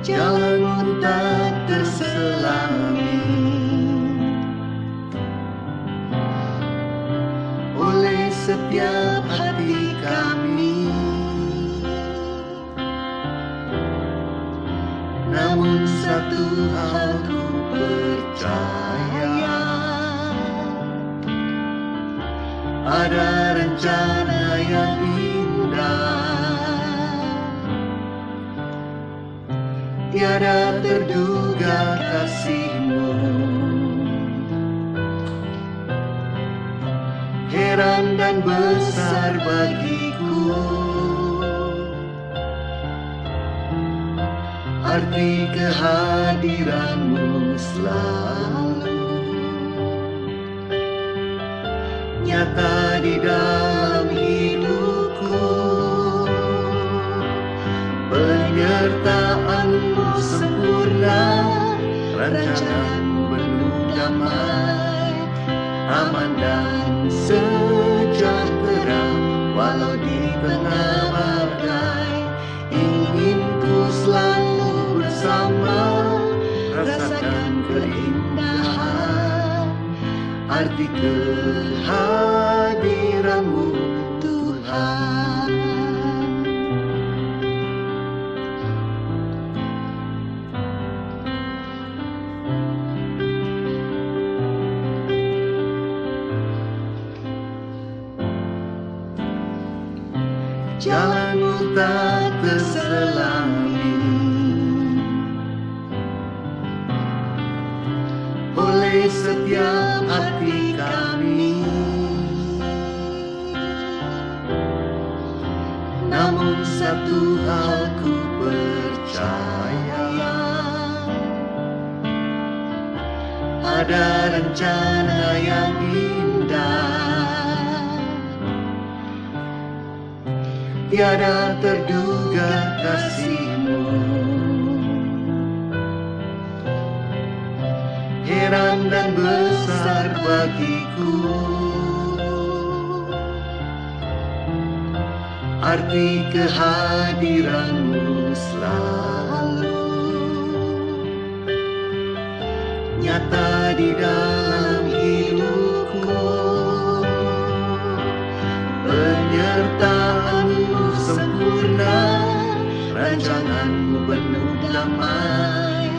jalanmu tak terselami. Oleh setiap hati kami. Namun satu hal ku percaya. Ada rencana yang indah Tiada terduga kasihmu. Heran dan besar bagiku. Arti kehadiranmu selalu Nyata di dalam Rancanganmu penuh damai Aman dan sejahtera. Walau di tengah badai Ingin ku selalu bersama. Rasakan keindahan Arti kehadiranmu Tuhan Jalanmu tak terselami. Oleh setiap hati kami. Namun satu hal ku percaya. Ada rencana yang indah Tiada terduga kasihmu. Heran dan besar bagiku. Arti kehadiranmu selalu Nyata di dalam Rancanganmu penuh damai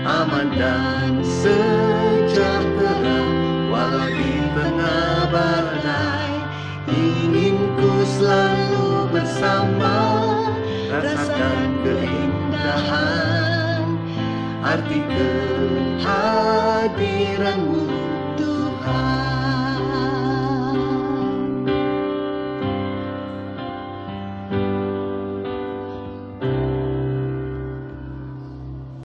Aman dan sejahtera. Walau di tengah badai Ingin ku selalu bersama. Rasakan keindahan Arti kehadiranmu